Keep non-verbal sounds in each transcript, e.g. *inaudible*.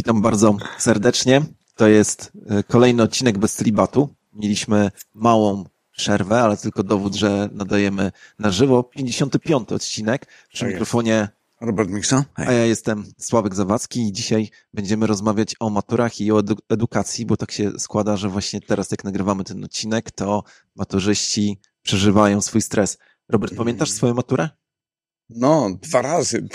Witam bardzo serdecznie. To jest e, kolejny odcinek bez celibatu. Mieliśmy małą przerwę, ale tylko dowód, że nadajemy na żywo. 55 odcinek. Przy Tak mikrofonie Robert Miksa. a ja jestem Sławek Zawadzki i dzisiaj będziemy rozmawiać o maturach i o edu edukacji, bo tak się składa, że właśnie teraz jak nagrywamy ten odcinek, to maturzyści przeżywają swój stres. Robert, pamiętasz swoją maturę? No, dwa razy.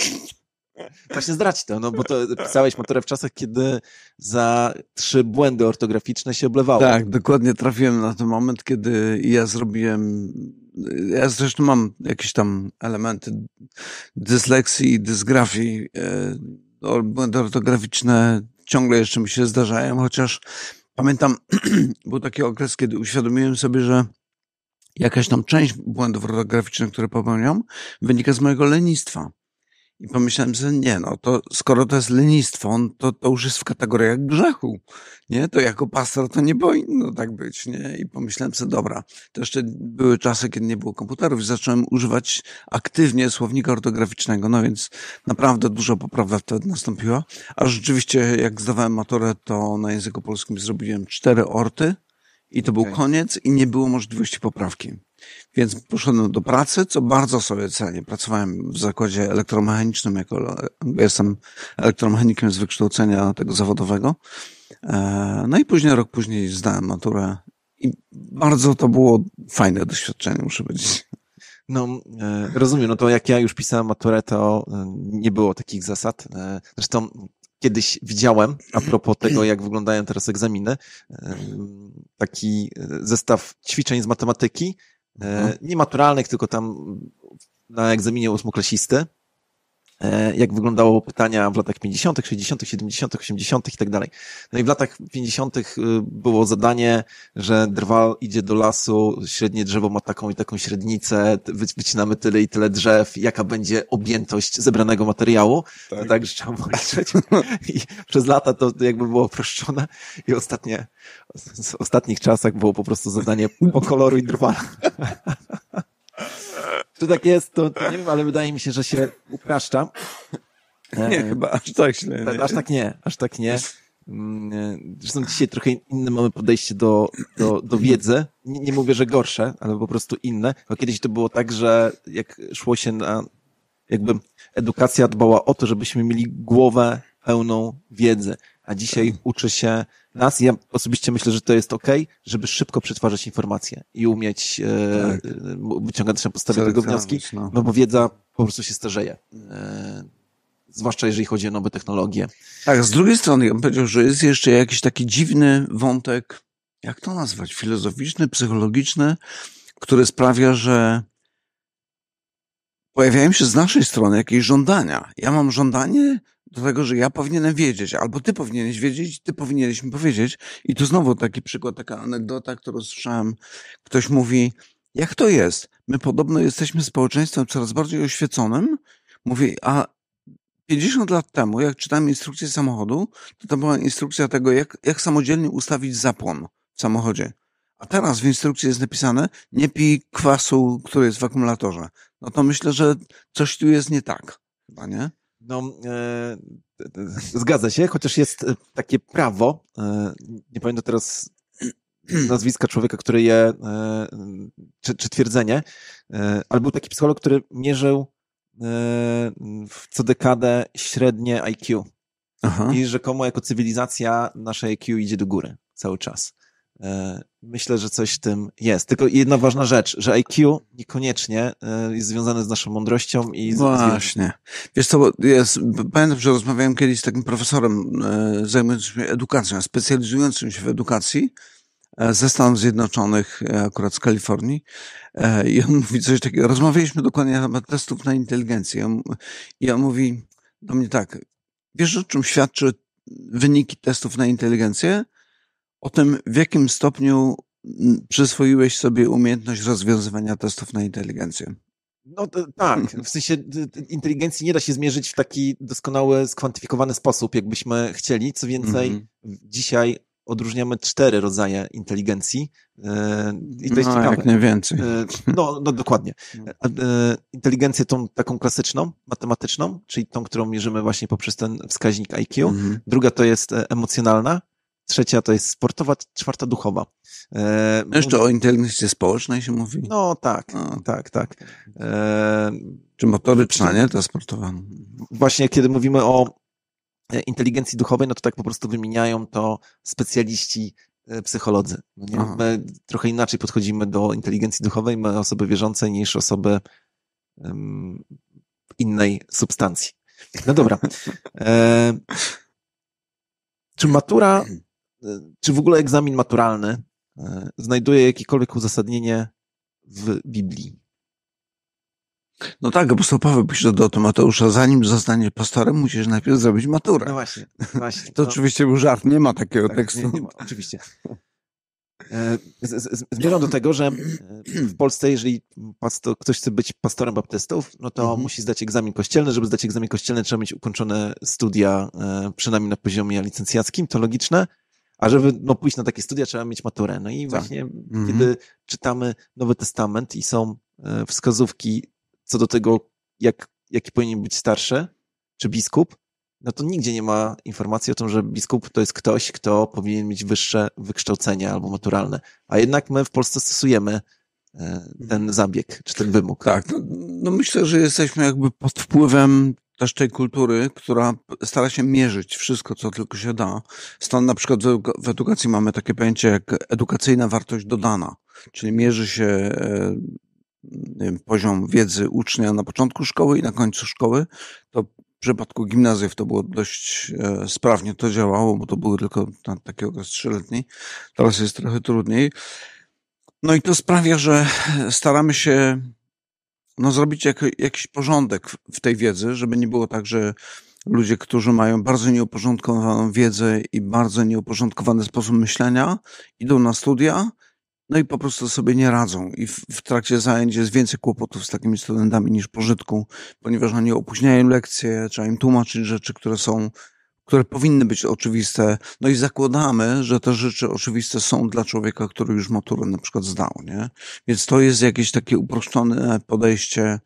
Właśnie zdrać to, no bo to pisałeś maturę w czasach, kiedy za trzy błędy ortograficzne się oblewało. Tak, dokładnie trafiłem na ten moment, kiedy ja zrobiłem. Ja zresztą mam jakieś tam elementy dysleksji i dysgrafii. e, Błędy ortograficzne ciągle jeszcze mi się zdarzają, chociaż pamiętam, *clears throat* był taki okres, kiedy uświadomiłem sobie, że jakaś tam część błędów ortograficznych, które popełniam, wynika z mojego lenistwa. I pomyślałem, że nie, no to skoro to jest lenistwo, to, to już jest w kategoriach grzechu, nie? To jako pastor to nie powinno tak być, nie? I pomyślałem sobie, dobra, to jeszcze były czasy, kiedy nie było komputerów i zacząłem używać aktywnie słownika ortograficznego, no więc naprawdę dużo poprawa wtedy nastąpiła. A rzeczywiście, jak zdawałem maturę, to na języku polskim zrobiłem cztery orty i to Okej. był koniec i nie było możliwości poprawki. Więc poszedłem do pracy, co bardzo sobie cenię. Pracowałem w zakładzie elektromechanicznym, jako jestem elektromechanikiem z wykształcenia tego zawodowego. E, No i później, rok później zdałem maturę i bardzo to było fajne doświadczenie, muszę powiedzieć. No, e, rozumiem, no to jak ja już pisałem maturę, to e, nie było takich zasad. Zresztą kiedyś widziałem, a propos tego, jak wyglądają teraz egzaminy, taki zestaw ćwiczeń z matematyki, Mhm. nie maturalnych, tylko tam na egzaminie ósmoklasisty, e, jak wyglądało pytania w latach 50., 60., 70., 80. i tak dalej. No i w latach 50. y, było zadanie, że drwal idzie do lasu, średnie drzewo ma taką i taką średnicę, wycinamy tyle i tyle drzew, jaka będzie objętość zebranego materiału. Tak, Tak. tak że trzeba było liczyć. *laughs* I przez lata to jakby było uproszczone i ostatnie, w ostatnich czasach było po prostu zadanie pokoloruj drwala. *laughs* Czy tak jest, to, to nie wiem, ale wydaje mi się, że się upraszcza. Nie, E, chyba aż tak źle. tak, nie? aż tak nie, aż tak nie. Mm, e, Zresztą dzisiaj trochę inne mamy podejście do, do, do wiedzy. Nie, nie mówię, że gorsze, ale po prostu inne. Bo kiedyś to było tak, że jak szło się na, jakby edukacja dbała o to, żebyśmy mieli głowę pełną wiedzy. A dzisiaj uczy się nas, ja osobiście myślę, że to jest okej, żeby szybko przetwarzać informacje i umieć e, Tak. e, wyciągać na podstawie tego wnioski, no. no bo wiedza po prostu się starzeje. E, zwłaszcza jeżeli chodzi o nowe technologie. Tak, z drugiej strony ja bym powiedział, że jest jeszcze jakiś taki dziwny wątek, jak to nazwać, filozoficzny, psychologiczny, który sprawia, że pojawiają się z naszej strony jakieś żądania. Ja mam żądanie do tego, że ja powinienem wiedzieć, albo ty powinieneś wiedzieć, ty powinieneś mi powiedzieć. I tu znowu taki przykład, taka anegdota, którą słyszałem. Ktoś mówi, jak to jest? My podobno jesteśmy społeczeństwem coraz bardziej oświeconym. Mówi, a 50 lat temu, jak czytałem instrukcję samochodu, to to była instrukcja tego, jak, jak samodzielnie ustawić zapłon w samochodzie. A teraz w instrukcji jest napisane, nie pij kwasu, który jest w akumulatorze. No to myślę, że coś tu jest nie tak. Chyba, nie? No, e, zgadza się, chociaż jest e, takie prawo, e, nie pamiętam teraz *clears throat* nazwiska człowieka, który je, e, czy, czy twierdzenie, e, ale był taki psycholog, który mierzył e, w co dekadę średnie IQ Aha. i rzekomo jako cywilizacja nasze IQ idzie do góry cały czas. E, Myślę, że coś w tym jest. Tylko jedna ważna rzecz, że IQ niekoniecznie e, jest związane z naszą mądrością i z, Właśnie. Wiesz co, jest, pamiętam, że rozmawiałem kiedyś z takim profesorem e, zajmującym się edukacją, specjalizującym się w edukacji ze Stanów Zjednoczonych, akurat z Kalifornii. I on mówi coś takiego, rozmawialiśmy dokładnie na temat testów na inteligencję. I on mówi do mnie tak, wiesz o czym świadczy wyniki testów na inteligencję? O tym, w jakim stopniu mm, przyswoiłeś sobie umiejętność rozwiązywania testów na inteligencję. No tak, w sensie inteligencji nie da się zmierzyć w taki doskonały, skwantyfikowany sposób, jakbyśmy chcieli. Co więcej, Mhm. dzisiaj odróżniamy cztery rodzaje inteligencji. I to jest no, ciekawe. jak nie więcej. No, no dokładnie. Inteligencję tą taką klasyczną, matematyczną, czyli tą, którą mierzymy właśnie poprzez ten wskaźnik IQ. Mhm. Druga to jest emocjonalna, trzecia to jest sportowa, czwarta duchowa. Jeszcze o inteligencji społecznej się mówi? No tak, No. tak, tak. E, Czy motoryczna, nie? Ta sportowa. właśnie kiedy mówimy o e, inteligencji duchowej, no to tak po prostu wymieniają to specjaliści e, psycholodzy. No. My trochę inaczej podchodzimy do inteligencji duchowej, my osoby wierzące niż osoby em, innej substancji. No dobra. E, czy matura, e, czy w ogóle egzamin maturalny e, znajduje jakiekolwiek uzasadnienie w Biblii? No tak, apostoł Paweł pisze do Tymoteusza, zanim zostanie pastorem, musisz najpierw zrobić maturę. No właśnie, właśnie. To No. oczywiście był żart, nie ma takiego Tak, tekstu. Nie, nie ma, oczywiście. E, Zmierzam do tego, że e, w Polsce, jeżeli ktoś chce być pastorem baptystów, no to Mhm. musi zdać egzamin kościelny. Żeby zdać egzamin kościelny, trzeba mieć ukończone studia, przynajmniej na poziomie licencjackim, to logiczne. A żeby no, pójść na takie studia, trzeba mieć maturę. No i Tak. właśnie, Mhm. kiedy czytamy Nowy Testament i są e, wskazówki co do tego, jak, jaki powinien być starszy, czy biskup, no to nigdzie nie ma informacji o tym, że biskup to jest ktoś, kto powinien mieć wyższe wykształcenie albo maturalne. A jednak my w Polsce stosujemy e, ten zabieg, czy ten wymóg. Tak, no, no myślę, że jesteśmy jakby pod wpływem też tej kultury, która stara się mierzyć wszystko, co tylko się da. Stąd na przykład w eduka- w edukacji mamy takie pojęcie jak edukacyjna wartość dodana, czyli mierzy się e, wiem, poziom wiedzy ucznia na początku szkoły i na końcu szkoły. To w przypadku gimnazjów to było dość e, sprawnie to działało, bo to były tylko taki okres trzyletni. Teraz jest trochę trudniej. No i to sprawia, że staramy się no, zrobić jak, jakiś porządek w- tej wiedzy, żeby nie było tak, że ludzie, którzy mają bardzo nieuporządkowaną wiedzę i bardzo nieuporządkowany sposób myślenia, idą na studia, no i po prostu sobie nie radzą. I w, w trakcie zajęć jest więcej kłopotów z takimi studentami niż pożytku, ponieważ oni opóźniają lekcje, trzeba im tłumaczyć rzeczy, które są, które powinny być oczywiste. No i zakładamy, że te rzeczy oczywiste są dla człowieka, który już maturę na przykład zdał, nie? Więc to jest jakieś takie uproszczone podejście.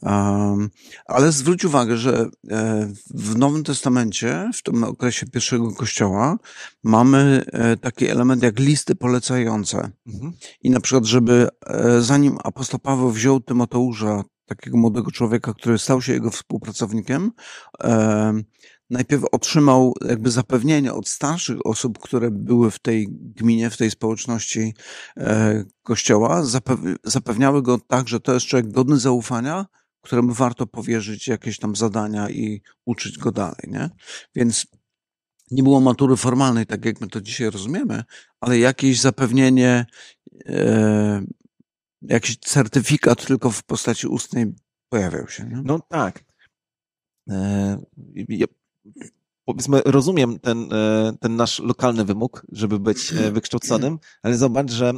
Um, ale zwróć uwagę, że e, w Nowym Testamencie, w tym okresie pierwszego kościoła, mamy e, taki element jak listy polecające. Mhm. I na przykład, żeby e, zanim apostoł Paweł wziął Tymoteusza, takiego młodego człowieka, który stał się jego współpracownikiem, najpierw otrzymał jakby zapewnienie od starszych osób, które były w tej gminie, w tej społeczności e, kościoła, zapew- zapewniały go tak, że to jest człowiek godny zaufania, któremu warto powierzyć jakieś tam zadania i uczyć go dalej, nie? Więc nie było matury formalnej, tak jak my to dzisiaj rozumiemy, ale jakieś zapewnienie, e, jakiś certyfikat tylko w postaci ustnej pojawiał się. Nie? No tak. E, ja, powiedzmy, rozumiem ten, e, ten nasz lokalny wymóg, żeby być e, *clears throat* wykształconym, ale zobacz, że e,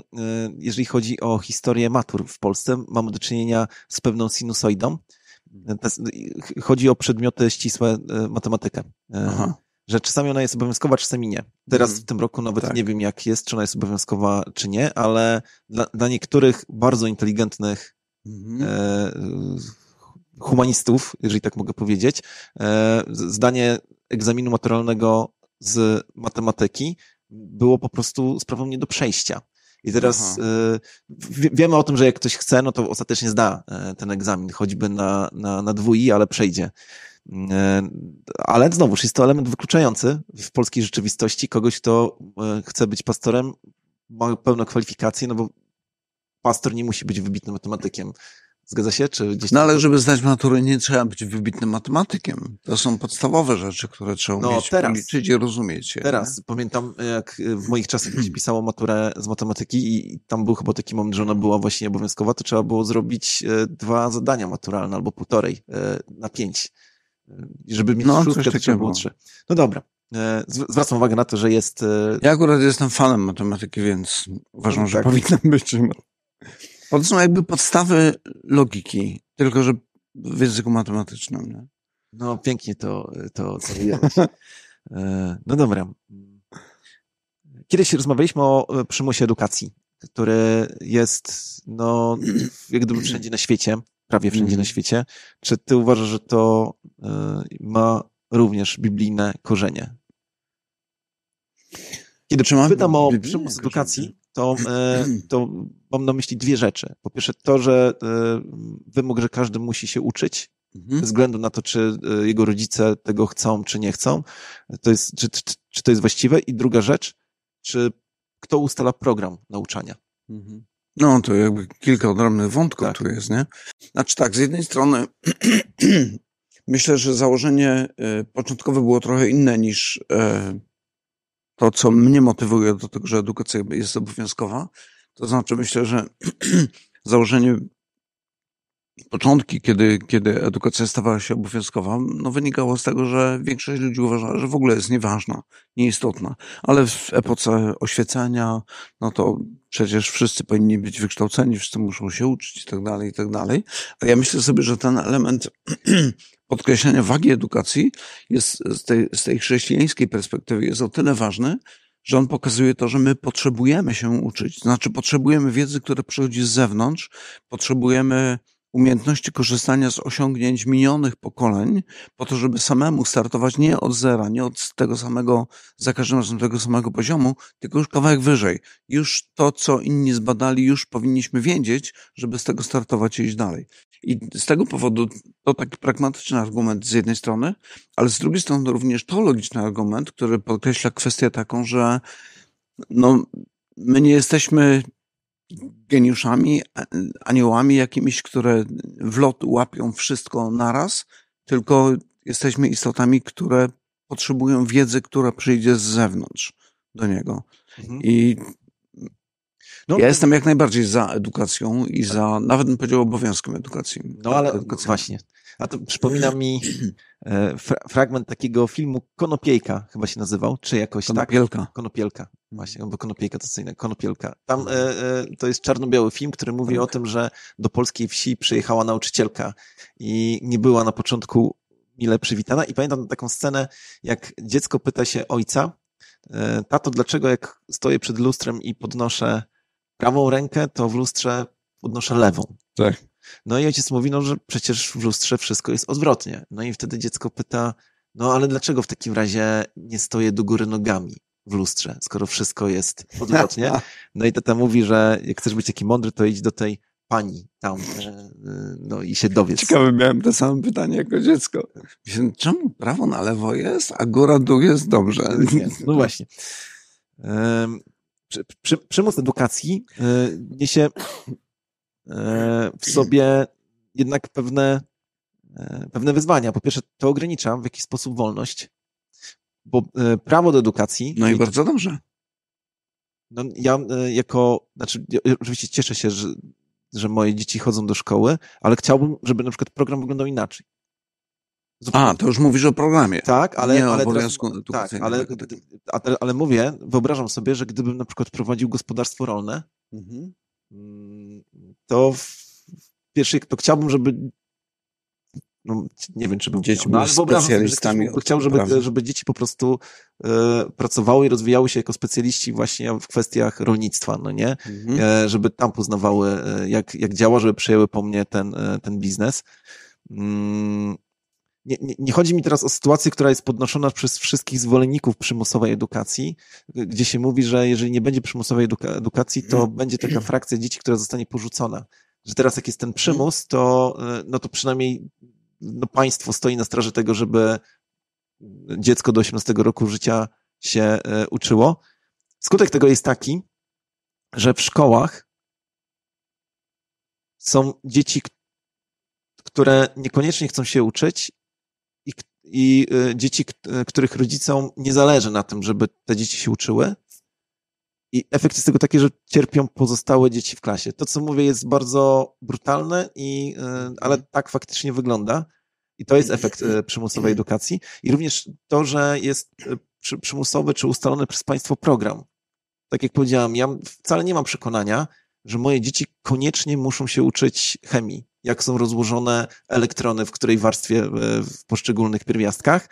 jeżeli chodzi o historię matur w Polsce, mamy do czynienia z pewną sinusoidą. Jest- Chodzi o przedmioty ścisłe, matematykę. Aha. Że czasami ona jest obowiązkowa, czasami nie. Teraz Mhm. w tym roku nawet Tak. nie wiem, jak jest, czy ona jest obowiązkowa, czy nie, ale dla, dla niektórych bardzo inteligentnych Mhm. Humanistów, jeżeli tak mogę powiedzieć, e, zdanie egzaminu maturalnego z matematyki było po prostu sprawą nie do przejścia. I teraz wie- wiemy o tym, że jak ktoś chce, no to ostatecznie zda e, ten egzamin, choćby na, na, na dwui, ale przejdzie. E, Ale znowuż jest to element wykluczający w polskiej rzeczywistości kogoś, kto e, chce być pastorem, ma pełne kwalifikacje, no bo pastor nie musi być wybitnym matematykiem. Zgadza się? Czy gdzieś No tam- ale żeby zdać maturę, nie trzeba być wybitnym matematykiem. To są podstawowe rzeczy, które trzeba No, umieć teraz. policzyć i rozumieć. je, Teraz pamiętam, jak w moich czasach się pisało maturę z matematyki i tam był chyba taki moment, że ona była właśnie obowiązkowa, to trzeba było zrobić e, dwa zadania maturalne albo półtorej e, na pięć. Żeby mieć No, szóstkę, to trzeba było trzy. No dobra. Zw- Zwracam uwagę na to, że jest Ja akurat jestem fanem matematyki, więc uważam, że Tak. powinna być. *laughs* To są jakby podstawy logiki, tylko że w języku matematycznym. Nie? No, pięknie to, to, *laughs* to. E, No dobra. kiedyś rozmawialiśmy o e, przymusie edukacji, który jest, no, *clears throat* jak gdyby wszędzie na świecie, prawie wszędzie na Mhm. świecie. Czy ty uważasz, że to e, ma również biblijne korzenie? Kiedy Czy pytam o przymus edukacji, to, e, *clears throat* to mam na myśli dwie rzeczy. Po pierwsze to, że e, wymóg, że każdy musi się uczyć, Mhm. bez względu na to, czy e, jego rodzice tego chcą, czy nie chcą, to jest, czy, czy, czy to jest właściwe. I druga rzecz, czy kto ustala program nauczania. Mhm. No, to jakby kilka odrębnych wątków Tak. tu jest, nie? Znaczy tak, z jednej strony *clears throat* myślę, że założenie początkowe było trochę inne niż to, co mnie motywuje do tego, że edukacja jest obowiązkowa. To znaczy myślę, że *clears throat* założenie początki, kiedy, kiedy edukacja stawała się obowiązkowa, no wynikało z tego, że większość ludzi uważała, że w ogóle jest nieważna, nieistotna. Ale w epoce oświecenia, no to przecież wszyscy powinni być wykształceni, wszyscy muszą się uczyć i tak dalej, i tak dalej. A ja myślę sobie, że ten element *clears throat* podkreślenia wagi edukacji jest z tej, z tej chrześcijańskiej perspektywy jest o tyle ważny, że on pokazuje to, że my potrzebujemy się uczyć. Znaczy, potrzebujemy wiedzy, która przychodzi z zewnątrz, potrzebujemy umiejętności korzystania z osiągnięć minionych pokoleń, po to, żeby samemu startować nie od zera, nie od tego samego, za każdym razem tego samego poziomu, tylko już kawałek wyżej. Już to, co inni zbadali, już powinniśmy wiedzieć, żeby z tego startować i iść dalej. I z tego powodu to taki pragmatyczny argument z jednej strony, ale z drugiej strony również to logiczny argument, który podkreśla kwestię taką, że no, my nie jesteśmy geniuszami, aniołami jakimiś, które w lot łapią wszystko naraz, tylko jesteśmy istotami, które potrzebują wiedzy, która przyjdzie z zewnątrz do niego. I No, ja jestem jak najbardziej za edukacją i za, nawet bym powiedział, obowiązkiem edukacji. No ale właśnie. A to przypomina mi e, fra fragment takiego filmu Konopiejka, chyba się nazywał, czy jakoś tak? Konopielka. Konopielka. Właśnie, bo Konopiejka to co innego. Konopielka. Tam e, e, to jest czarno-biały film, który mówi o tym, że do polskiej wsi przyjechała nauczycielka i nie była na początku mile przywitana. I pamiętam taką scenę, jak dziecko pyta się ojca, e, tato, dlaczego jak stoję przed lustrem i podnoszę prawą rękę, to w lustrze podnoszę lewą. Tak. No i ojciec mówi, no, że przecież w lustrze wszystko jest odwrotnie. No i wtedy dziecko pyta, no ale dlaczego w takim razie nie stoję do góry nogami w lustrze, skoro wszystko jest odwrotnie? *laughs* No i tata mówi, że jak chcesz być taki mądry, to idź do tej pani tam, e, e, no i się dowiedz. Ciekawe, miałem to samo pytanie jako dziecko. Czemu prawo na lewo jest, a góra dół jest dobrze? Nie, No właśnie. Em, Przy, przy, przymus edukacji e, niesie w sobie jednak pewne, e, pewne wyzwania. Po pierwsze, to ogranicza w jakiś sposób wolność, bo e, prawo do edukacji. No i bardzo dobrze. no, ja e, jako, znaczy, ja oczywiście cieszę się, że, że moje dzieci chodzą do szkoły, ale chciałbym, żeby na przykład program wyglądał inaczej. Zupełnie A, to już mówisz o programie. tak, ale, nie ale teraz, obowiązku tak, edukacyjnym. ale, a te- ale mówię, wyobrażam sobie, że gdybym na przykład prowadził gospodarstwo rolne, Mhm. To w pierwszej, to chciałbym, żeby no, nie wiem, czy bym Dzieci chciał, no, ale sobie, specjalistami chciał, od żeby, żeby dzieci po prostu e, pracowały i rozwijały się jako specjaliści właśnie w kwestiach rolnictwa, no nie? Mhm. e, żeby tam poznawały, e, jak, jak działa, żeby przejęły po mnie ten, e, ten biznes. Mm, Nie, nie, nie chodzi mi teraz o sytuację, która jest podnoszona przez wszystkich zwolenników przymusowej edukacji, gdzie się mówi, że jeżeli nie będzie przymusowej eduka edukacji, to będzie taka frakcja dzieci, która zostanie porzucona. Że teraz jak jest ten przymus, to, e, no to przynajmniej no państwo stoi na straży tego, żeby dziecko do 18 roku życia się e, uczyło. Skutek tego jest taki, że w szkołach są dzieci, które niekoniecznie chcą się uczyć i, y, dzieci, y, których rodzicom nie zależy na tym, żeby te dzieci się uczyły. I efekt jest tego taki, że cierpią pozostałe dzieci w klasie. To, co mówię, jest bardzo brutalne, i, y, ale tak faktycznie wygląda. I to jest efekt y, przymusowej edukacji. I również to, że jest przy, przymusowy czy ustalony przez państwo program. Tak jak powiedziałam, ja wcale nie mam przekonania, że moje dzieci koniecznie muszą się uczyć chemii, jak są rozłożone elektrony, w której warstwie e, w poszczególnych pierwiastkach.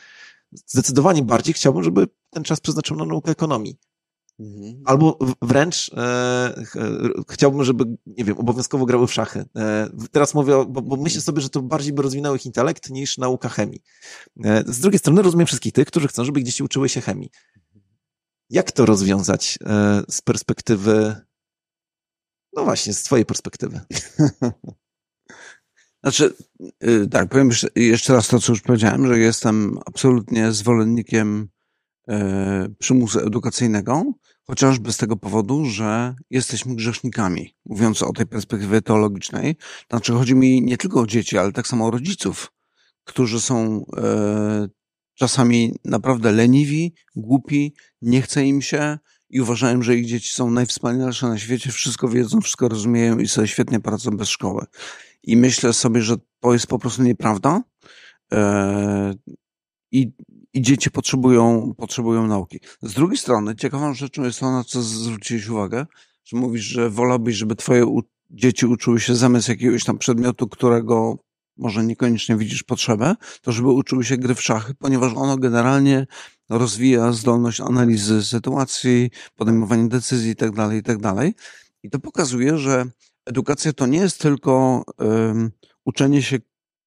Zdecydowanie bardziej chciałbym, żeby ten czas przeznaczył na naukę ekonomii. Mhm. Albo wręcz e, chciałbym, żeby, nie wiem, obowiązkowo grały w szachy. E, teraz mówię, bo, bo, myślę sobie, że to bardziej by rozwinęło ich intelekt niż nauka chemii. E, z drugiej strony rozumiem wszystkich tych, którzy chcą, żeby gdzieś uczyły się chemii. Jak to rozwiązać e, z perspektywy, no właśnie, z twojej perspektywy? *laughs* Znaczy, y, tak, powiem jeszcze raz to, co już powiedziałem, że jestem absolutnie zwolennikiem e, przymusu edukacyjnego, chociażby z tego powodu, że jesteśmy grzesznikami, mówiąc o tej perspektywie teologicznej. Znaczy, chodzi mi nie tylko o dzieci, ale tak samo o rodziców, którzy są e, czasami naprawdę leniwi, głupi, nie chce im się i uważają, że ich dzieci są najwspanialsze na świecie, wszystko wiedzą, wszystko rozumieją i sobie świetnie pracą bez szkoły. I myślę sobie, że to jest po prostu nieprawda. E, I, i dzieci potrzebują, potrzebują nauki. Z drugiej strony, ciekawą rzeczą jest to, na co zwróciłeś uwagę, że mówisz, że wolałbyś, żeby twoje u- dzieci uczyły się zamiast jakiegoś tam przedmiotu, którego może niekoniecznie widzisz potrzebę, to żeby uczyły się gry w szachy, ponieważ ono generalnie rozwija zdolność analizy sytuacji, podejmowania decyzji itd., tak itd. Tak I to pokazuje, że edukacja to nie jest tylko uczenie się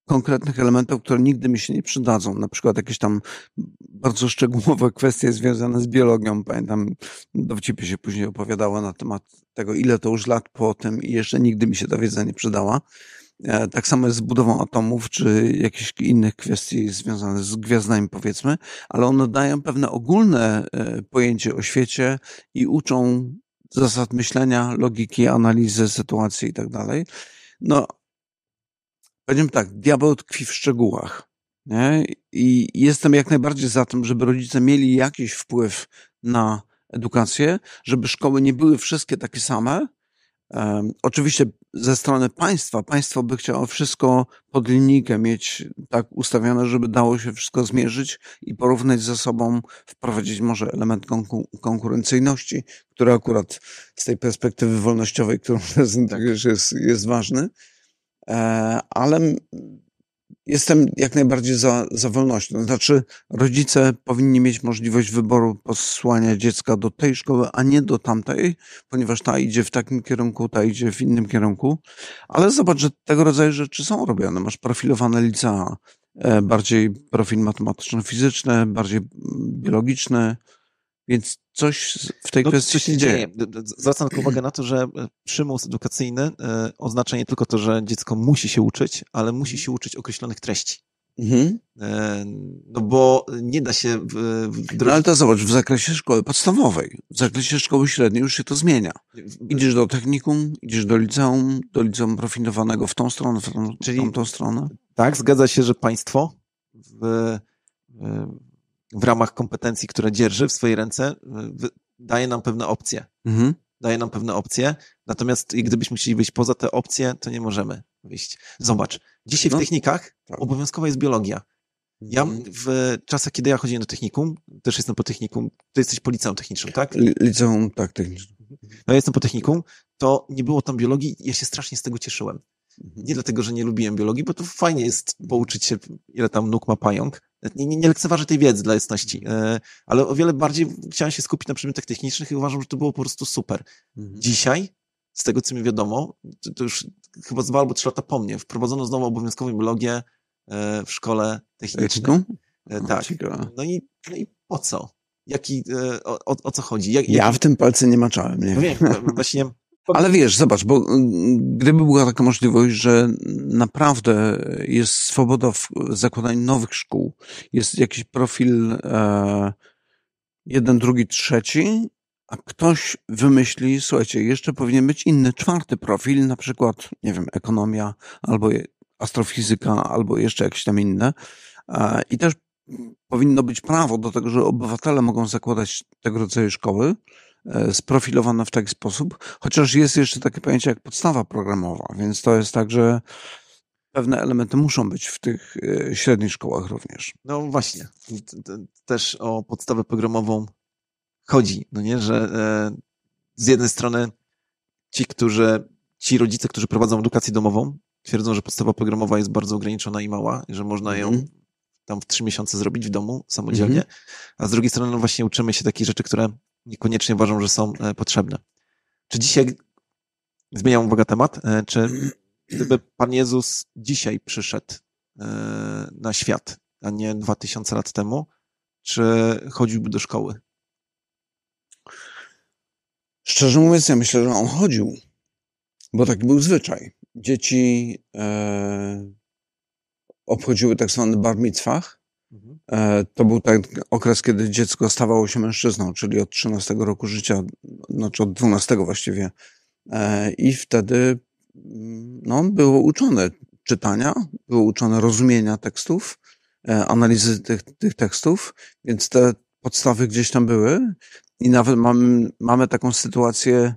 konkretnych elementów, które nigdy mi się nie przydadzą. Na przykład jakieś tam bardzo szczegółowe *laughs* kwestie związane z biologią. Pamiętam, dowcipie się później opowiadała na temat tego, ile to już lat po tym i jeszcze nigdy mi się ta wiedza nie przydała. E, tak samo jest z budową atomów, czy jakichś innych kwestii związanych z gwiazdami, powiedzmy, ale one dają pewne ogólne e, pojęcie o świecie i uczą zasad myślenia, logiki, analizy sytuacji i tak dalej. No, powiem tak, diabeł tkwi w szczegółach. Nie? I jestem jak najbardziej za tym, żeby rodzice mieli jakiś wpływ na edukację, żeby szkoły nie były wszystkie takie same, Oczywiście ze strony państwa, państwo by chciało wszystko pod linijkę mieć tak ustawione, żeby dało się wszystko zmierzyć i porównać ze sobą, wprowadzić może element konkurencyjności, który akurat z tej perspektywy wolnościowej, którą *laughs* prezentujesz, jest, jest ważny. E, ale Jestem jak najbardziej za, za wolnością. Znaczy, rodzice powinni mieć możliwość wyboru posłania dziecka do tej szkoły, a nie do tamtej, ponieważ ta idzie w takim kierunku, ta idzie w innym kierunku. Ale zobacz, że tego rodzaju rzeczy są robione. Masz profilowane licea, e, bardziej profil matematyczno-fizyczny, bardziej biologiczny, więc coś w tej no, kwestii się dzieje. dzieje. Zwracam tylko uwagę na to, że e, przymus edukacyjny e, oznacza nie tylko to, że dziecko musi się uczyć, ale musi się uczyć określonych treści. Mhm. E, no bo nie da się w, no ale to zobacz, w zakresie szkoły podstawowej, w zakresie szkoły średniej już się to zmienia. Idziesz do technikum, idziesz do liceum, do liceum profilowanego w tą stronę, w tą, Czyli, tamtą stronę. Tak, zgadza się, że państwo w, w ramach kompetencji, które dzierży w swojej ręce, daje nam pewne opcje. Mhm. Daje nam pewne opcje, natomiast gdybyśmy chcieli wyjść poza te opcje, to nie możemy wyjść. Zobacz, dzisiaj w no, technikach tak. obowiązkowa jest biologia. Ja w czasach, kiedy ja chodziłem do technikum, też jestem po technikum, ty jesteś po liceum technicznym, tak? Liceum, tak, technicznym. No ja jestem po technikum, to nie było tam biologii ja się strasznie z tego cieszyłem. Nie dlatego, że nie lubiłem biologii, bo to fajnie jest pouczyć się, ile tam nóg ma pająk. Nie, nie, nie lekceważę tej wiedzy dla jasności, e, ale o wiele bardziej chciałem się skupić na przedmiotach technicznych i uważam, że to było po prostu super. Mhm. Dzisiaj, z tego co mi wiadomo, to, to już chyba dwa albo trzy lata po mnie, wprowadzono znowu obowiązkową biologię e, w szkole technicznej. E, tak. No i, no i po co? Jaki, o, o, o co chodzi? Jak, ja w tym palce nie maczałem, nie? No wiem, właśnie ale wiesz, zobacz, bo mm, gdyby była taka możliwość, że naprawdę jest swoboda w zakładaniu nowych szkół, jest jakiś profil e, jeden, drugi, trzeci, a ktoś wymyśli, słuchajcie, jeszcze powinien być inny, czwarty profil, na przykład, nie wiem, ekonomia, albo astrofizyka, albo jeszcze jakieś tam inne. E, I też powinno być prawo do tego, że obywatele mogą zakładać tego rodzaju szkoły, E, sprofilowane w taki sposób, chociaż jest jeszcze takie pojęcie jak podstawa programowa, więc to jest tak, że pewne elementy muszą być w tych e, średnich szkołach również. No właśnie, też o podstawę programową chodzi, no nie, że e, z jednej strony ci, którzy, ci rodzice, którzy prowadzą edukację domową, twierdzą, że podstawa programowa jest bardzo ograniczona i mała, że można ją mm. tam w trzy miesiące zrobić w domu samodzielnie, mm -hmm. a z drugiej strony no właśnie uczymy się takich rzeczy, które niekoniecznie uważam, że są potrzebne. Czy dzisiaj, zmieniam uwagę temat, czy gdyby Pan Jezus dzisiaj przyszedł na świat, a nie dwa tysiące lat temu, czy chodziłby do szkoły? Szczerze mówiąc, ja myślę, że on chodził, bo taki był zwyczaj. Dzieci e, obchodziły tak zwany bar mitzvah. E, to był ten okres, kiedy dziecko stawało się mężczyzną, czyli od 13 roku życia, znaczy od 12 właściwie. E, I wtedy no, było uczone czytania, było uczone rozumienia tekstów, e, analizy tych, tych tekstów, więc te podstawy gdzieś tam były. I nawet mamy, mamy taką sytuację,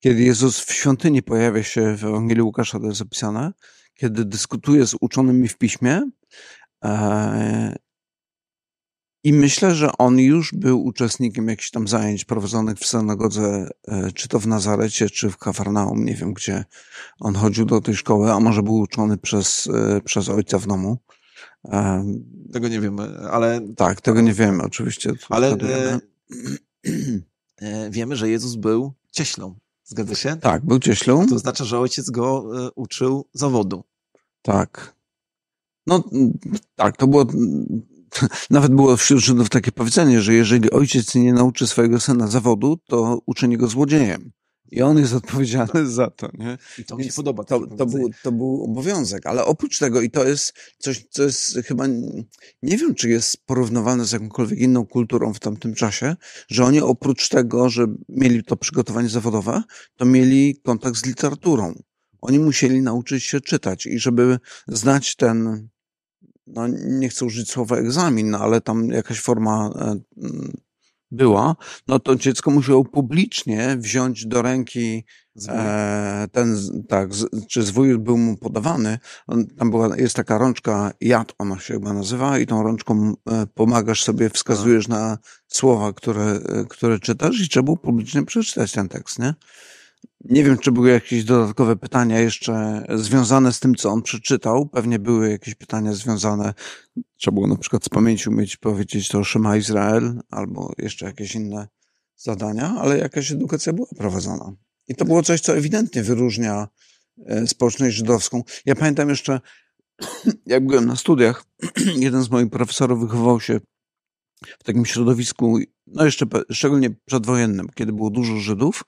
kiedy Jezus w świątyni pojawia się w Ewangelii Łukasza, to jest zapisane, kiedy dyskutuje z uczonymi w piśmie. E, I myślę, że on już był uczestnikiem jakichś tam zajęć prowadzonych w synagodze, e, czy to w Nazarecie, czy w Kafarnaum, nie wiem gdzie on chodził do tej szkoły, a może był uczony przez, e, przez ojca w domu. Tego nie wiemy, ale. Tak, tego nie wiemy, oczywiście. Ale *clears throat* wiemy, że Jezus był cieślą. Zgadza się? Tak, był cieślą. To znaczy, że ojciec go uczył zawodu. Tak. No tak, to było, *laughs* nawet było wśród Żydów takie powiedzenie, że jeżeli ojciec nie nauczy swojego syna zawodu, to uczyni go złodziejem. I on jest odpowiedzialny za to, nie? I to mi się podoba. To, to, był, to był obowiązek, ale oprócz tego, i to jest coś, co jest chyba, nie wiem, czy jest porównywalne z jakąkolwiek inną kulturą w tamtym czasie, że oni oprócz tego, że mieli to przygotowanie zawodowe, to mieli kontakt z literaturą. Oni musieli nauczyć się czytać i żeby znać ten, no nie chcę użyć słowa egzamin, no, ale tam jakaś forma e, była, no to dziecko musiało publicznie wziąć do ręki e, ten, tak, z, czy zwój był mu podawany. On, tam była, jest taka rączka jad, ona się chyba nazywa i tą rączką e, pomagasz sobie, wskazujesz na słowa, które, e, które czytasz i trzeba było publicznie przeczytać ten tekst, nie? Nie wiem, czy były jakieś dodatkowe pytania jeszcze związane z tym, co on przeczytał. Pewnie były jakieś pytania związane, trzeba było na przykład z pamięci umieć powiedzieć to Szema Izrael, albo jeszcze jakieś inne zadania, ale jakaś edukacja była prowadzona. I to było coś, co ewidentnie wyróżnia e, społeczność żydowską. Ja pamiętam jeszcze, *clears throat* jak byłem na studiach, *clears throat* jeden z moich profesorów wychował się w takim środowisku, no jeszcze szczególnie przedwojennym, kiedy było dużo Żydów,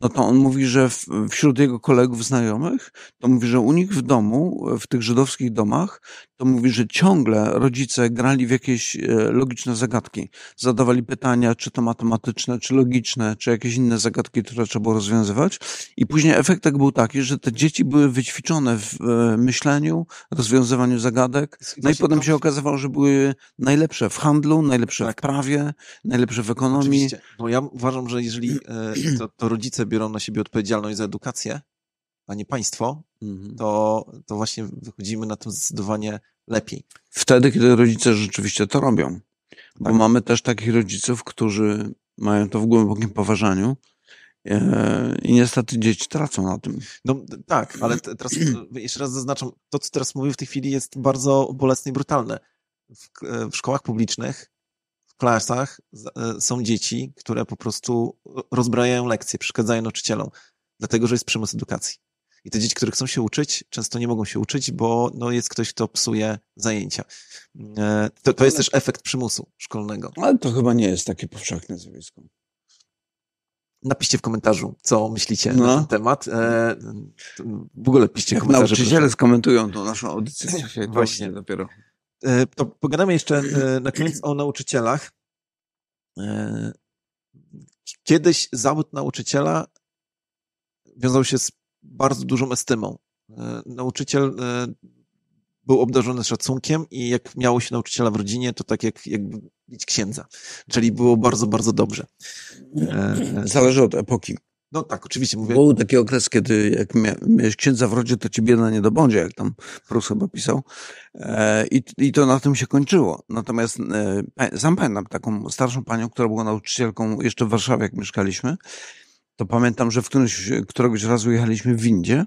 no to on mówi, że w, wśród jego kolegów znajomych, to mówi, że u nich w domu, w tych żydowskich domach, to mówi, że ciągle rodzice grali w jakieś e, logiczne zagadki. Zadawali pytania, czy to matematyczne, czy logiczne, czy jakieś inne zagadki, które trzeba było rozwiązywać. I później efekt tak był taki, że te dzieci były wyćwiczone w e, myśleniu, rozwiązywaniu zagadek. No i potem się okazywało, że były najlepsze w handlu, najlepsze tak. w prawie, najlepsze w ekonomii. Oczywiście, bo ja uważam, że jeżeli e, to, to rodzice biorą na siebie odpowiedzialność za edukację, a nie państwo, mhm. to, to właśnie wychodzimy na tym zdecydowanie lepiej. Wtedy, kiedy rodzice rzeczywiście to robią. Bo tak. mamy też takich rodziców, którzy mają to w głębokim poważaniu e, i niestety dzieci tracą na tym. No tak, ale teraz jeszcze raz zaznaczam, to co teraz mówię w tej chwili jest bardzo bolesne i brutalne. W, w szkołach publicznych klasach e, są dzieci, które po prostu rozbrajają lekcje, przeszkadzają nauczycielom, dlatego że jest przymus edukacji. I te dzieci, które chcą się uczyć, często nie mogą się uczyć, bo no, jest ktoś, kto psuje zajęcia. E, to, to jest też efekt przymusu szkolnego. Ale to chyba nie jest takie powszechne zjawisko. Napiszcie w komentarzu, co myślicie no. na ten temat. E, w ogóle piszcie Jak komentarze. Nauczyciele proszę. skomentują tą naszą audycję. Właśnie. Dopiero. E, to pogadamy jeszcze e, na koniec o nauczycielach. E, kiedyś zawód nauczyciela wiązał się z bardzo dużą estymą. Nauczyciel był obdarzony szacunkiem i jak miało się nauczyciela w rodzinie, to tak jak jakby mieć księdza. Czyli było bardzo, bardzo dobrze. Zależy od epoki. No tak, oczywiście mówię. Był taki okres, kiedy jak miałeś księdza w rodzie, to ci bieda nie dobądzie, jak tam Prus chyba pisał. E, i, I to na tym się kończyło. Natomiast e, sam pamiętam taką starszą panią, która była nauczycielką jeszcze w Warszawie, jak mieszkaliśmy. To pamiętam, że w którymś, któregoś razu jechaliśmy w windzie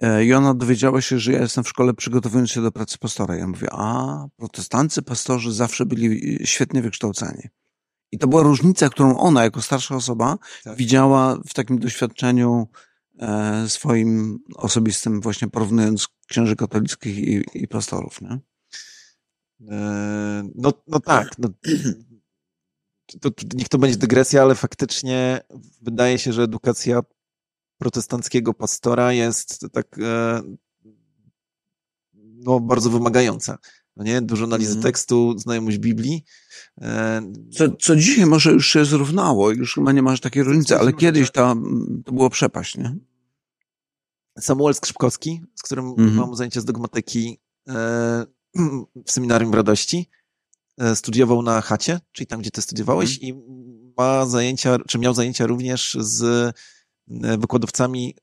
e, i ona dowiedziała się, że ja jestem w szkole przygotowując się do pracy pastora. Ja mówię, a protestancy pastorzy zawsze byli świetnie wykształceni. I to była różnica, którą ona, jako starsza osoba, Tak. widziała w takim doświadczeniu e, swoim osobistym, właśnie porównując księży katolickich i, i pastorów. Nie? E, No, no tak. No, to, to, niech to będzie dygresja, ale faktycznie wydaje się, że edukacja protestanckiego pastora jest tak e, no, bardzo wymagająca. No nie? Dużo analizy Mhm. tekstu, znajomość Biblii. E, Co, co dzisiaj może już się zrównało, już chyba nie masz takiej różnicy, ale kiedyś ta, to było przepaść, nie? Samuel Skrzypkowski, z którym Mhm. mam zajęcia z dogmatyki e, w seminarium Radości, e, studiował na chacie, czyli tam, gdzie ty studiowałeś i ma zajęcia, czy miał zajęcia również z e, wykładowcami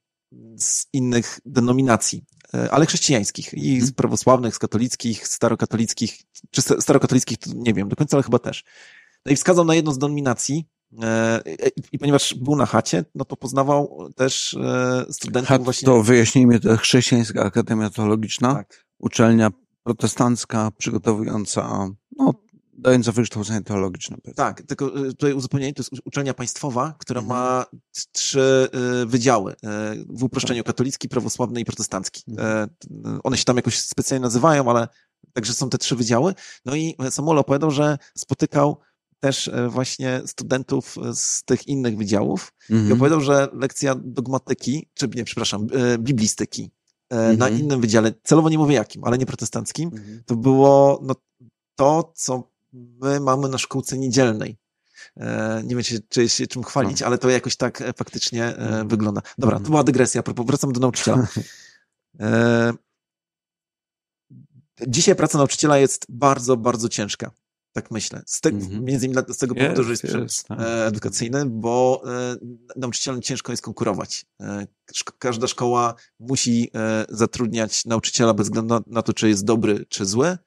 z innych denominacji, e, ale chrześcijańskich i z Mhm. prawosławnych, z katolickich, starokatolickich, czy sta- starokatolickich, to nie wiem do końca, ale chyba też. No i wskazał na jedną z denominacji, e, i ponieważ był na chacie, no to poznawał też e, studentów Chat, właśnie. to wyjaśnijmy, to Chrześcijańska Akademia Teologiczna, Tak. uczelnia protestancka przygotowująca, no, dająca wykształcenie teologiczne. Tak, tylko y, tutaj uzupełnienie, to jest uczelnia państwowa, która Mhm. ma trzy y, wydziały, y, w uproszczeniu katolicki, prawosławny i protestancki. Mhm. One się tam jakoś specjalnie nazywają, ale także są te trzy wydziały. No i Samuel opowiadał, że spotykał też właśnie studentów z tych innych wydziałów i Mhm. opowiadał, że lekcja dogmatyki, czy nie, przepraszam, biblistyki na Mhm. innym wydziale, celowo nie mówię jakim, ale nie protestanckim, Mhm. to było no, to, co my mamy na szkółce niedzielnej. E, nie wiem, czy, czy się czym chwalić, ale to jakoś tak e, faktycznie e, Mhm. wygląda. Dobra, to Mhm. była dygresja, wracam do nauczyciela. *laughs* Dzisiaj praca nauczyciela jest bardzo, bardzo ciężka. Tak myślę. Z te, Mhm. Między innymi z tego powodu, że jest, jest, przemysł tak. edukacyjny, bo e, nauczycielom ciężko jest konkurować. E, szk- każda szkoła musi e, zatrudniać nauczyciela bez względu na to, czy jest dobry, czy zły.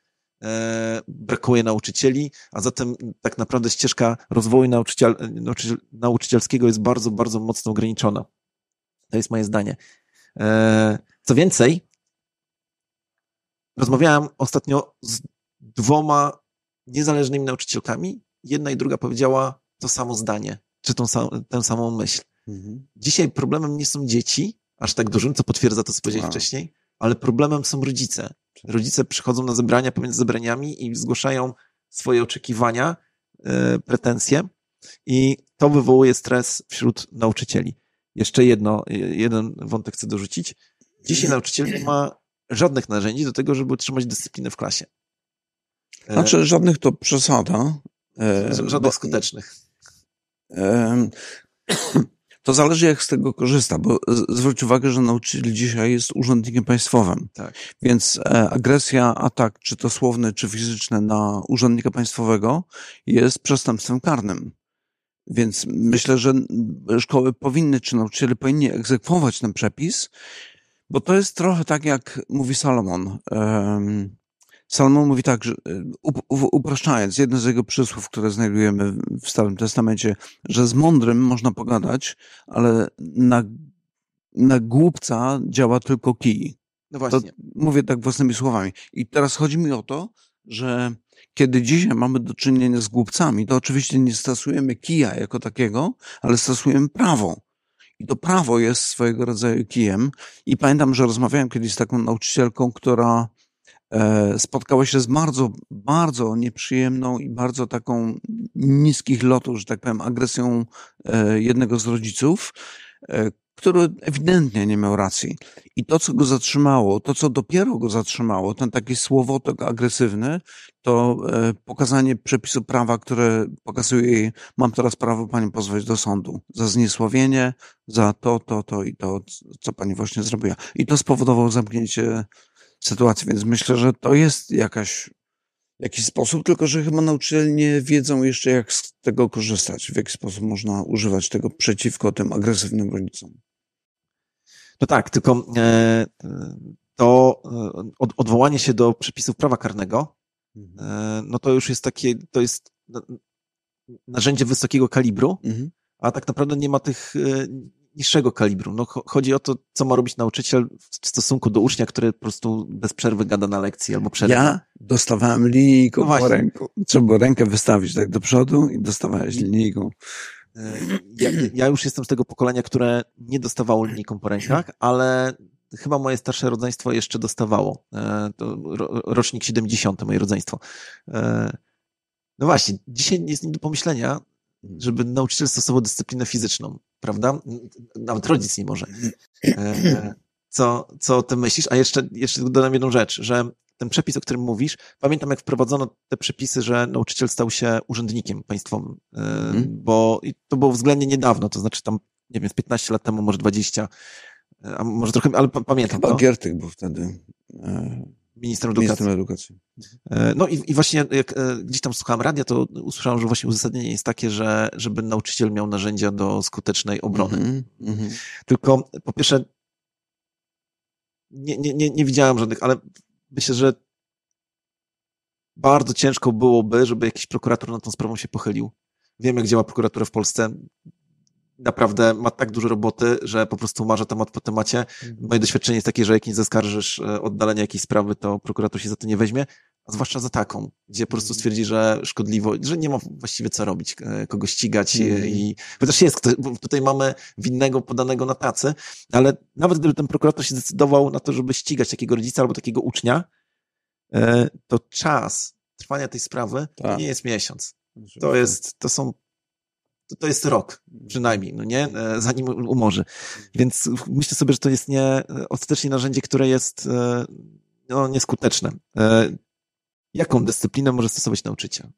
E, brakuje nauczycieli, a zatem tak naprawdę ścieżka rozwoju nauczyciel, nauczyciel, nauczycielskiego jest bardzo, bardzo mocno ograniczona. To jest moje zdanie. E, co więcej, rozmawiałem ostatnio z dwoma niezależnymi nauczycielkami. Jedna i druga powiedziała to samo zdanie, czy tą, tę samą myśl. Mhm. Dzisiaj problemem nie są dzieci, aż tak dużym, co potwierdza to, co powiedziałeś Wow. wcześniej, ale problemem są rodzice. Rodzice przychodzą na zebrania pomiędzy zebraniami i zgłaszają swoje oczekiwania, e, pretensje i to wywołuje stres wśród nauczycieli. Jeszcze jedno, jeden wątek chcę dorzucić. Dzisiaj nauczyciel nie ma żadnych narzędzi do tego, żeby utrzymać dyscyplinę w klasie. E, Znaczy, żadnych to przesada. e, ż- bo- żadnych skutecznych. To zależy, jak z tego korzysta, bo zwróć uwagę, że nauczyciel dzisiaj jest urzędnikiem państwowym. Tak. Więc e, agresja, atak, czy to słowny, czy fizyczny na urzędnika państwowego jest przestępstwem karnym. Więc myślę, że szkoły powinny, czy nauczyciele powinni egzekwować ten przepis, bo to jest trochę tak, jak mówi Salomon. Em, Salomon mówi tak, że up, upraszczając, jedno z jego przysłów, które znajdujemy w Starym Testamencie, że z mądrym można pogadać, ale na, na głupca działa tylko kij. No To właśnie. mówię tak własnymi słowami. I teraz chodzi mi o to, że kiedy dzisiaj mamy do czynienia z głupcami, to oczywiście nie stosujemy kija jako takiego, ale stosujemy prawo. I to prawo jest swojego rodzaju kijem. I pamiętam, że rozmawiałem kiedyś z taką nauczycielką, która e, spotkała się z bardzo, bardzo nieprzyjemną i bardzo taką niskich lotów, że tak powiem, agresją e, jednego z rodziców, e, który ewidentnie nie miał racji. I to, co go zatrzymało, to, co dopiero go zatrzymało, ten taki słowotok agresywny, to pokazanie przepisu prawa, które pokazuje jej, mam teraz prawo pani pozwać do sądu za zniesławienie, za to, to, to i to, co pani właśnie zrobiła. I to spowodowało zamknięcie sytuacji, więc myślę, że to jest jakaś, jakiś sposób, tylko że chyba nauczyciele nie wiedzą jeszcze, jak z tego korzystać, w jaki sposób można używać tego przeciwko tym agresywnym rodzicom. No tak, tylko e, to e, od, odwołanie się do przepisów prawa karnego, e, no to już jest takie, to jest na- narzędzie wysokiego kalibru, Mhm. a tak naprawdę nie ma tych niższego kalibru. No, cho- chodzi o to, co ma robić nauczyciel w stosunku do ucznia, który po prostu bez przerwy gada na lekcji albo przerwa. Ja Dostawałem linijką No po ręku. Trzeba było rękę wystawić tak do przodu i dostawałeś linijką. E, Ja, ja już jestem z tego pokolenia, które nie dostawało linijką po rękach, ale chyba moje starsze rodzeństwo jeszcze dostawało. E, To ro- rocznik 70, moje rodzeństwo. E, No właśnie, dzisiaj jest nie do pomyślenia, żeby nauczyciel stosował dyscyplinę fizyczną, prawda? Nawet rodzic nie może. E, Co, co o tym myślisz? A jeszcze, jeszcze dodam jedną rzecz, że ten przepis, o którym mówisz, pamiętam jak wprowadzono te przepisy, że nauczyciel stał się urzędnikiem państwowym, e, Mhm. bo to było względnie niedawno, to znaczy tam, nie wiem, z 15 lat temu, może 20, e, a może trochę, ale pa- pamiętam Chyba to, Giertych był wtedy ministrem edukacji. ministrem edukacji. E, No i, i właśnie jak e, gdzieś tam słuchałem radia, to usłyszałem, że właśnie uzasadnienie jest takie, że żeby nauczyciel miał narzędzia do skutecznej obrony. Mhm, mhm. Tylko po pierwsze nie, nie, nie, nie widziałem żadnych, ale myślę, że bardzo ciężko byłoby, żeby jakiś prokurator nad tą sprawą się pochylił. Wiem, jak działa prokuratura w Polsce. Naprawdę ma tak dużo roboty, że po prostu umarza temat po temacie. Moje doświadczenie jest takie, że jak nie zaskarżysz e, oddalenia jakiejś sprawy, to prokurator się za to nie weźmie, a zwłaszcza za taką, gdzie po prostu stwierdzi, że szkodliwo, że nie ma właściwie co robić, e, kogo ścigać Mhm. i chociaż jest, kto- bo tutaj mamy winnego podanego na tacy, ale nawet gdyby ten prokurator się zdecydował na to, żeby ścigać takiego rodzica albo takiego ucznia, e, to czas trwania tej sprawy Tak. nie jest miesiąc. To jest, to są, to, to jest rok przynajmniej, no nie, E, zanim umorzy. Więc myślę sobie, że to jest nie, ostatecznie narzędzie, które jest e, no, nieskuteczne. E, Jaką dyscyplinę może stosować nauczyciel?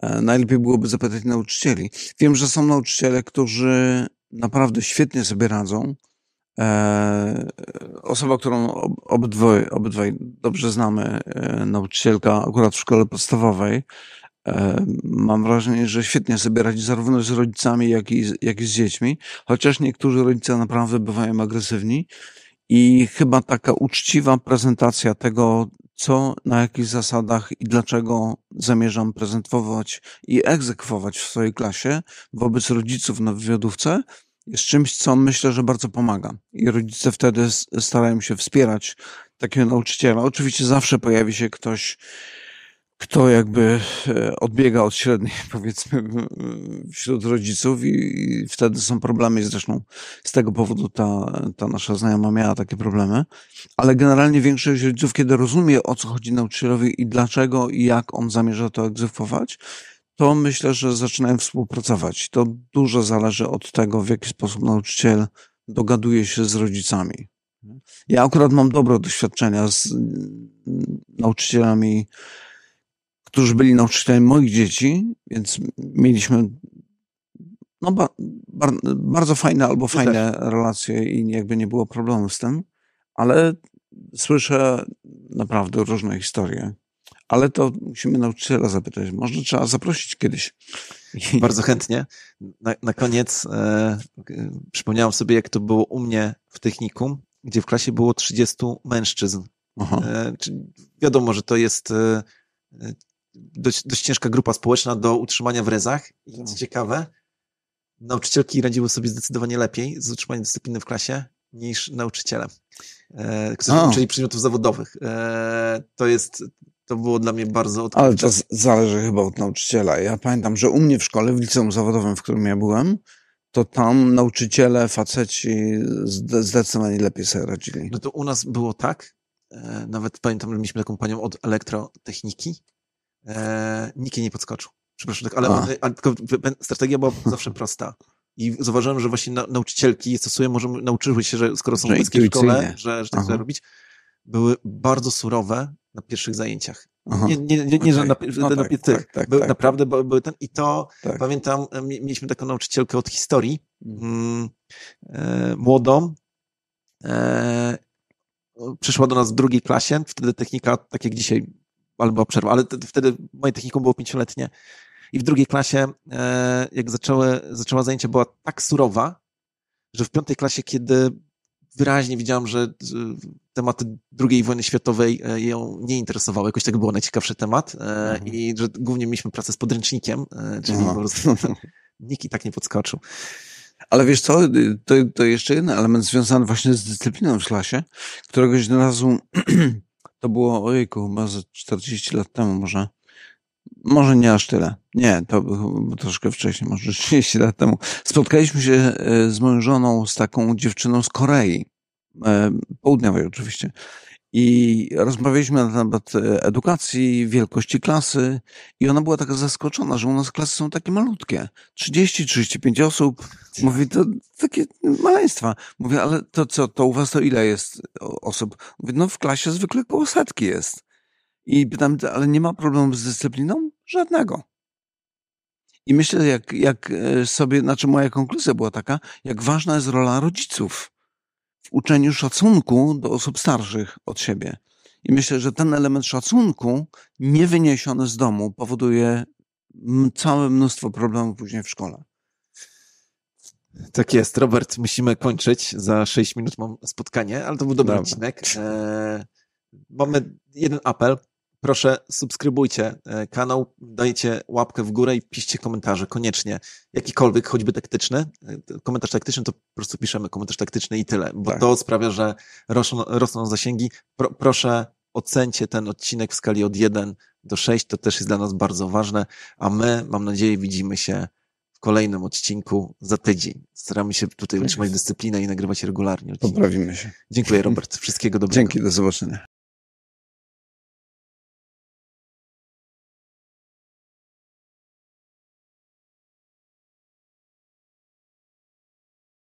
E, Najlepiej byłoby zapytać nauczycieli. Wiem, że są nauczyciele, którzy naprawdę świetnie sobie radzą. E, Osoba, którą ob- obydwoj, obydwaj dobrze znamy, e, nauczycielka akurat w szkole podstawowej, e, mam wrażenie, że świetnie sobie radzi zarówno z rodzicami, jak i, jak i z dziećmi, chociaż niektórzy rodzice naprawdę bywają agresywni i chyba taka uczciwa prezentacja tego, co, na jakich zasadach i dlaczego zamierzam prezentować i egzekwować w swojej klasie wobec rodziców na wywiadówce, jest czymś, co myślę, że bardzo pomaga. I rodzice wtedy starają się wspierać takiego nauczyciela. Oczywiście zawsze pojawi się ktoś, kto jakby e, odbiega od średniej, *laughs* powiedzmy, wśród rodziców i, wtedy są problemy. Zresztą z tego powodu ta, ta nasza znajoma miała takie problemy. Ale generalnie większość rodziców, kiedy rozumie, o co chodzi nauczycielowi i dlaczego i jak on zamierza to egzekwować, to myślę, że zaczynają współpracować. To dużo zależy od tego, w jaki sposób nauczyciel dogaduje się z rodzicami. Ja akurat mam dobre doświadczenia z mm, nauczycielami, którzy byli nauczycielami moich dzieci, więc mieliśmy no, ba, bar, bardzo fajne albo fajne relacje i jakby nie było problemu z tym, ale słyszę naprawdę różne historie. Ale to musimy nauczyciela zapytać. Może trzeba zaprosić kiedyś. *laughs* Bardzo chętnie. Na, na koniec e, przypomniałem sobie, jak to było u mnie w technikum, gdzie w klasie było 30 mężczyzn. E, wiadomo, że to jest e, dość, dość ciężka grupa społeczna do utrzymania w rezach. I co Tak. ciekawe, nauczycielki radziły sobie zdecydowanie lepiej z utrzymaniem dyscypliny w klasie niż nauczyciele, e, którzy O. uczyli przedmiotów zawodowych. E, to jest, to było dla mnie bardzo Ale odkrywcze. to z- zależy chyba od nauczyciela. Ja pamiętam, że u mnie w szkole, w liceum zawodowym, w którym ja byłem, to tam nauczyciele, faceci zde- zdecydowanie lepiej sobie radzili. No to u nas było tak, e, nawet pamiętam, że mieliśmy taką panią od elektrotechniki, e, nikt jej nie podskoczył. Przepraszam, tak, ale, on, ale tylko strategia była *laughs* zawsze prosta. I zauważyłem, że właśnie na, nauczycielki stosują, może nauczyły się, że skoro są Że w szkole, że, że tak trzeba robić, były bardzo surowe na pierwszych zajęciach. Aha. Nie, nie, nie, nie że na, No na tak, tak, tak, tak. naprawdę były, były ten, i to Tak. pamiętam, e, mie- mieliśmy taką nauczycielkę od historii, mm, e, młodą, e, przyszła do nas w drugiej klasie, wtedy technika, tak jak dzisiaj, była przerwa, ale te- wtedy moje technikum było pięcioletnie i w drugiej klasie, e, jak zaczęły, zaczęła zajęcia, była tak surowa, że w piątej klasie, kiedy wyraźnie widziałam, że tematy II wojny światowej e, ją nie interesowały, jakoś tak było najciekawszy temat e, Mhm. i że głównie mieliśmy pracę z podręcznikiem, czyli Aha. po prostu *laughs* nikt i tak nie podskoczył. Ale wiesz co, to, to jeszcze jeden element związany właśnie z dyscypliną w klasie. Któregoś razu *clears throat* To było, ojejku, chyba ze 40 lat temu może. Może nie aż tyle. Nie, to było troszkę wcześniej, może 30 lat temu. Spotkaliśmy się e, z moją żoną, z taką dziewczyną z Korei. E, południowej oczywiście. I rozmawialiśmy na temat e, edukacji, wielkości klasy i ona była taka zaskoczona, że u nas klasy są takie malutkie. 30-35 osób. Mówi, to takie maleństwa. Mówię, ale to co, to u was to ile jest osób? Mówię, no w klasie zwykle koło setki jest. I pytam, ale nie ma problemu z dyscypliną? Żadnego. I myślę, jak, jak e, sobie, znaczy moja konkluzja była taka, jak ważna jest rola rodziców w uczeniu szacunku do osób starszych od siebie. I myślę, że ten element szacunku, niewyniesiony z domu, powoduje całe mnóstwo problemów później w szkole. Tak jest, Robert, musimy kończyć. Za 6 minut mam spotkanie, ale to był dobry Dobra. odcinek. E, mamy jeden apel proszę subskrybujcie e, kanał, dajcie łapkę w górę i piszcie komentarze koniecznie. Jakikolwiek, choćby taktyczny. E, komentarz taktyczny to po prostu piszemy komentarz taktyczny i tyle, bo tak. to sprawia, że rosną, rosną zasięgi. Pro, proszę ocencie ten odcinek w skali od 1 do 6, to też jest dla nas bardzo ważne, a my, mam nadzieję, widzimy się w kolejnym odcinku za tydzień. Staramy się tutaj tak utrzymać dyscyplinę i nagrywać regularnie. Odcinki. Poprawimy się. Dziękuję Robert, wszystkiego dobrego. Dzięki, do zobaczenia.